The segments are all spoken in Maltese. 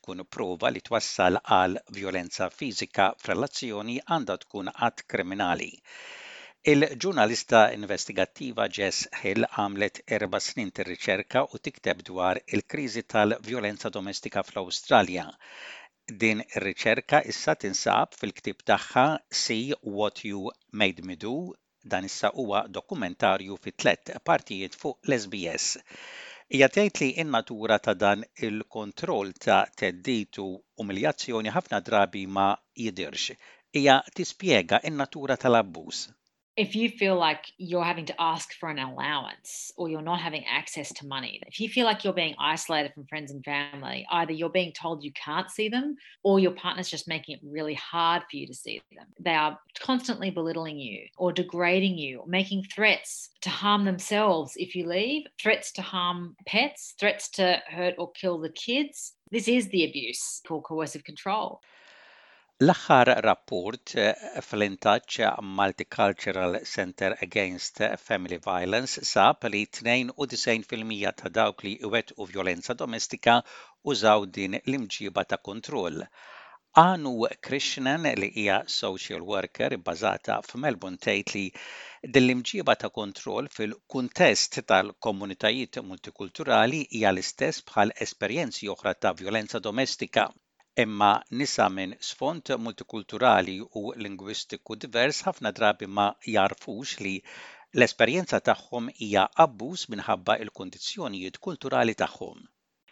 tkun prova li twassal għal vjolenza fiżika f'relazzjoni għandha tkun att kriminali. Il-ġurnalista investigattiva Jess Hill għamlet erba' snin tirriċerka u tikteb dwar il-kriżi tal-vjolenza domestika fl-Awstralja. Din ir-riċerka issa tinsab fil-ktieb tagħha See What You Made Me Do, Dan issa huwa dokumentarju fi tlett partijiet fuq l-SBS. Hija tgħid li n-natura ta' dan il-kontroll ta' theddid u umiljazzjoni ħafna drabi ma jidhirx. Hija tispjega n-natura tal-abbuż. If you feel like you're having to ask for an allowance or you're not having access to money, if you feel like you're being isolated from friends and family, either you're being told you can't see them, or your partner's just making it really hard for you to see them. They are constantly belittling you or degrading you, making threats to harm themselves if you leave, threats to harm pets, threats to hurt or kill the kids. This is the abuse called coercive control. L-aħħar rapport eh, fl intaċ Multicultural Center Against Family Violence sab li 92% ta' dawk li u violenza domestika użaw din l-imġiba ta' kontroll. Anu Krishnan li hija social worker bbażata f'Melbourne tgħid li din l-imġiba ta' kontroll fil-kuntest tal-komunitajiet multikulturali hija l-istess bħal esperjenzi oħra ta' vjolenza domestika. Imma nisa minn sfond multikulturali u lingwistiku divers ħafna drabi ma jagħrfux li l-esperjenza tagħhom hija abbuż minħabba l-kundizzjonijiet kulturali tagħhom.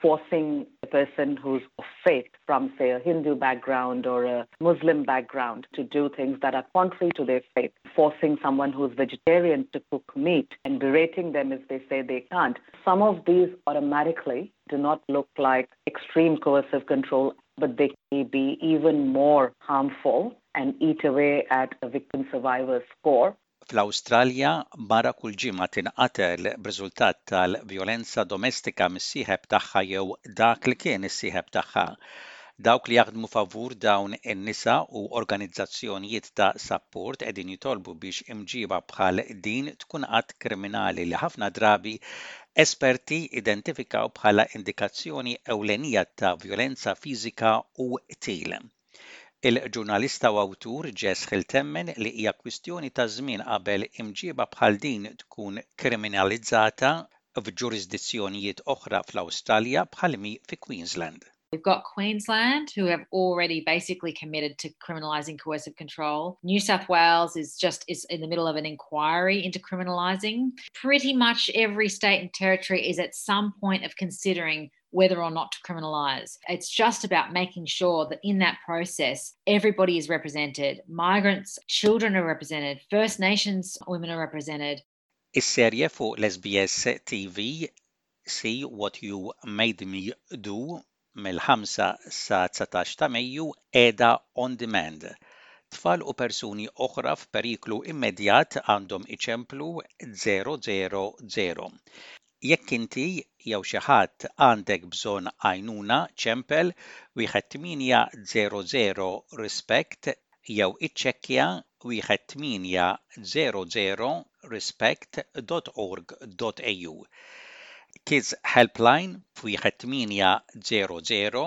forcing a person who's of faith from, say, a Hindu background or a Muslim background to do things that are contrary to their faith, forcing someone who's vegetarian to cook meat and berating them if they say they can't. Some of these automatically do not look like extreme coercive control but they may be even more harmful and eat away at a victim survivor score. Fl-Awstralja, mara kull ġimgħa tinqatel b'riżultat tal-vjolenza domestika mis-sieħeb tagħha jew dak li kien is-sieħeb tagħha. Dawk li jaħdmu favur dawn in-nisa u organizzazzjonijiet ta' sapport qegħdin jitolbu biex imġiba bħal din tkun att kriminali li ħafna drabi esperti identifikaw bħala indikazzjoni ewlenija ta' vjolenza fiżika u qtil. Il-ġurnalista u awtur Jess Hill temmen li hija kwistjoni ta' żmien qabel imġieba bħal din tkun kriminalizzata f'ġurisdizzjonijiet oħra fl-Awstralja bħalmi fi Queensland. We've got Queensland who have already basically committed to criminalising coercive control, New South Wales is just is in the middle of an inquiry into criminalising, pretty much every state and territory is at some point of considering whether or not to criminalise. It's just about making sure that in that process, everybody is represented. Migrants, children are represented, First Nations women are represented. Is-serje fuq l-SBS TV See What You Made Me Do mill-5 sa 19 ta' Mejju qiegħda on demand. Tfal u persuni oħra f'periklu immedjat għandhom iċemplu 000. Jekk inti jew xi ħadd għandek bżonn għajnuna, ċempel wieħed 800 Respect jew iċċekkja wieħed 800 Respect dot org dot au. Kids Helpline f'wieħed 800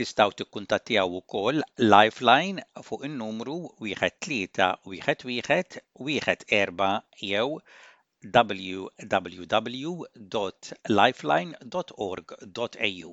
Tistgħu tikkuntattjaw ukoll Lifeline fuq in-numru wieħed tlieta wieħed wieħed wieħed erbgħa jew www.lifeline.org.au.